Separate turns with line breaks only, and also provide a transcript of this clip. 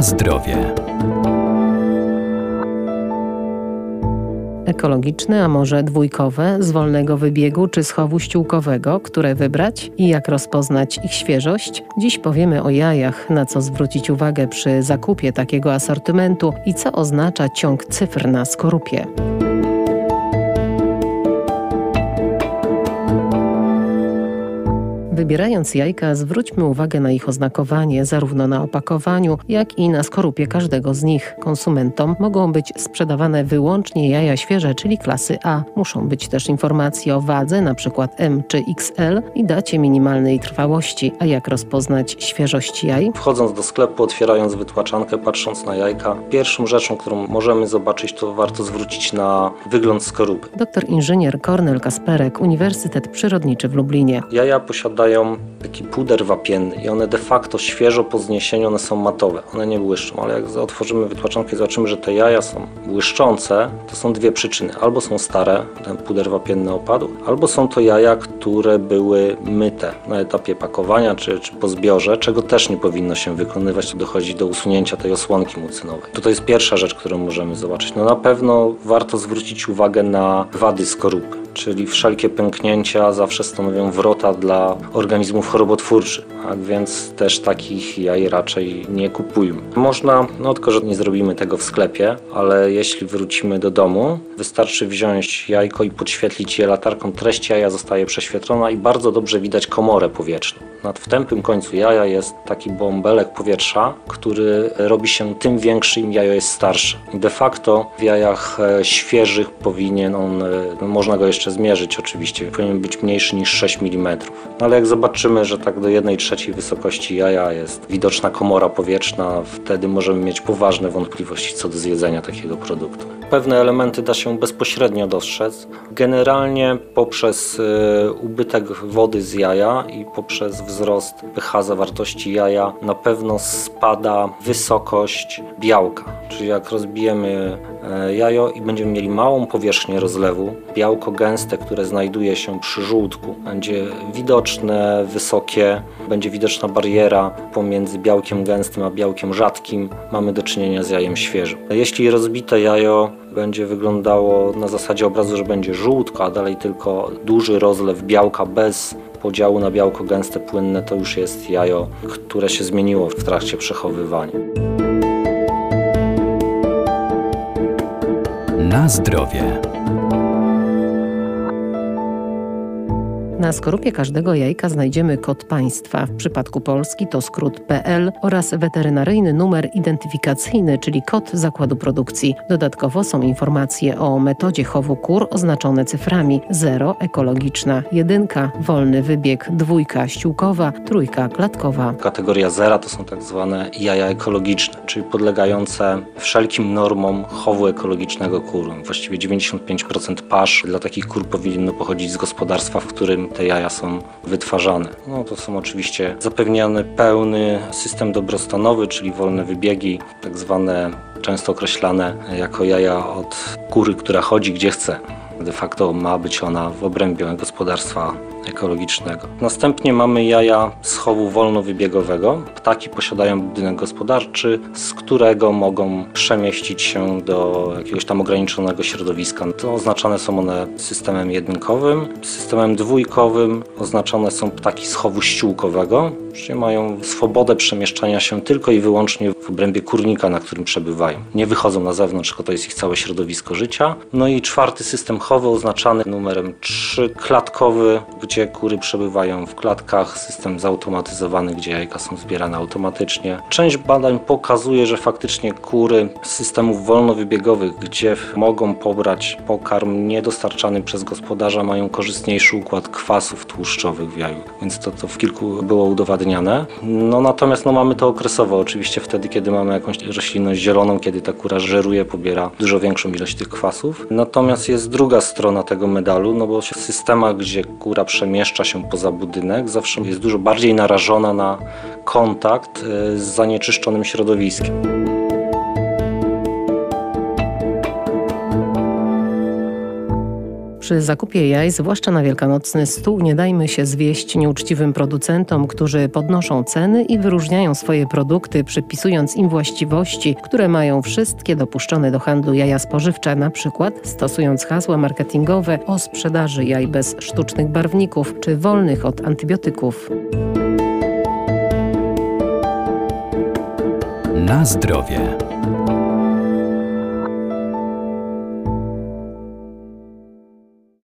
Na zdrowie. Ekologiczne, a może dwójkowe, z wolnego wybiegu czy schowu ściółkowego, które wybrać i jak rozpoznać ich świeżość? Dziś powiemy o jajach, na co zwrócić uwagę przy zakupie takiego asortymentu i co oznacza ciąg cyfr na skorupie. Wybierając jajka, zwróćmy uwagę na ich oznakowanie, zarówno na opakowaniu, jak i na skorupie każdego z nich. Konsumentom mogą być sprzedawane wyłącznie jaja świeże, czyli klasy A. Muszą być też informacje o wadze, np. M czy XL i dacie minimalnej trwałości. A jak rozpoznać świeżość jaj?
Wchodząc do sklepu, otwierając wytłaczankę, patrząc na jajka, pierwszą rzeczą, którą możemy zobaczyć, to warto zwrócić na wygląd skorupy.
Doktor inżynier Kornel Kasperek, Uniwersytet Przyrodniczy w Lublinie.
Jaja posiadają mają taki puder wapienny i one de facto świeżo po zniesieniu one są matowe, one nie błyszczą, ale jak otworzymy wytłaczankę i zobaczymy, że te jaja są błyszczące, to są dwie przyczyny. Albo są stare, ten puder wapienny opadł, albo są to jaja, które były myte na etapie pakowania czy, czy po zbiorze, czego też nie powinno się wykonywać, dochodzi do usunięcia tej osłonki mucynowej. To, to jest pierwsza rzecz, którą możemy zobaczyć. No na pewno warto zwrócić uwagę na wady skorupy czyli wszelkie pęknięcia zawsze stanowią wrota dla organizmów chorobotwórczych, tak więc też takich jaj raczej nie kupujmy. Można, no tylko że nie zrobimy tego w sklepie, ale jeśli wrócimy do domu, wystarczy wziąć jajko i podświetlić je latarką. Treść jaja zostaje prześwietlona i bardzo dobrze widać komorę powietrzną. Nad wtępym końcu jaja jest taki bąbelek powietrza, który robi się tym większy, im jajo jest starsze. De facto w jajach e, świeżych powinien on, no można go jeszcze zmierzyć oczywiście, powinien być mniejszy niż 6 mm. No ale jak zobaczymy, że tak do 1 trzeciej wysokości jaja jest widoczna komora powietrzna, wtedy możemy mieć poważne wątpliwości co do zjedzenia takiego produktu. Pewne elementy da się bezpośrednio dostrzec. Generalnie poprzez e, ubytek wody z jaja i poprzez wzrost pH zawartości jaja na pewno spada wysokość białka. Czyli jak rozbijemy jajo i będziemy mieli małą powierzchnię rozlewu, białko gęste, które znajduje się przy żółtku, będzie widoczne, wysokie, będzie widoczna bariera pomiędzy białkiem gęstym a białkiem rzadkim. Mamy do czynienia z jajem świeżym. Jeśli rozbite jajo będzie wyglądało na zasadzie obrazu, że będzie żółtko, a dalej tylko duży rozlew białka bez podziału na białko gęste płynne, to już jest jajo, które się zmieniło w trakcie przechowywania.
Na zdrowie. Na skorupie każdego jajka znajdziemy kod państwa. W przypadku Polski to skrót PL oraz weterynaryjny numer identyfikacyjny, czyli kod zakładu produkcji. Dodatkowo są informacje o metodzie chowu kur oznaczone cyframi 0 ekologiczna, 1 wolny wybieg, dwójka ściółkowa, trójka klatkowa.
Kategoria 0 to są tak zwane jaja ekologiczne, czyli podlegające wszelkim normom chowu ekologicznego kur. Właściwie 95% pasz dla takich kur powinno pochodzić z gospodarstwa, w którym te jaja są wytwarzane. No, to są oczywiście zapewniany pełny system dobrostanowy, czyli wolne wybiegi, tak zwane często określane jako jaja od kury, która chodzi gdzie chce. De facto ma być ona w obrębie gospodarstwa ekologicznego. Następnie mamy jaja z chowu wolnowybiegowego. Ptaki posiadają budynek gospodarczy, z którego mogą przemieścić się do jakiegoś tam ograniczonego środowiska. To oznaczane są one systemem jedynkowym. Systemem dwójkowym oznaczone są ptaki z chowu ściółkowego, czyli mają swobodę przemieszczania się tylko i wyłącznie w obrębie kurnika, na którym przebywają. Nie wychodzą na zewnątrz, tylko to jest ich całe środowisko życia. No i czwarty system chowy oznaczany numerem 3, klatkowy, gdzie kury przebywają w klatkach, system zautomatyzowany, gdzie jajka są zbierane automatycznie. Część badań pokazuje, że faktycznie kury z systemów wolnowybiegowych, gdzie mogą pobrać pokarm niedostarczany przez gospodarza, mają korzystniejszy układ kwasów tłuszczowych w jaju, więc to, to w kilku było No natomiast no, mamy to okresowo, oczywiście wtedy, kiedy mamy jakąś roślinność zieloną, kiedy ta kura żeruje, pobiera dużo większą ilość tych kwasów. Natomiast jest druga strona tego medalu, no bo w systemach, gdzie kura przemieszcza się poza budynek, zawsze jest dużo bardziej narażona na kontakt e, z zanieczyszczonym środowiskiem.
Przy zakupie jaj, zwłaszcza na wielkanocny stół, nie dajmy się zwieść nieuczciwym producentom, którzy podnoszą ceny i wyróżniają swoje produkty, przypisując im właściwości, które mają wszystkie dopuszczone do handlu jaja spożywcze, na przykład stosując hasła marketingowe o sprzedaży jaj bez sztucznych barwników czy wolnych od antybiotyków.
Na zdrowie.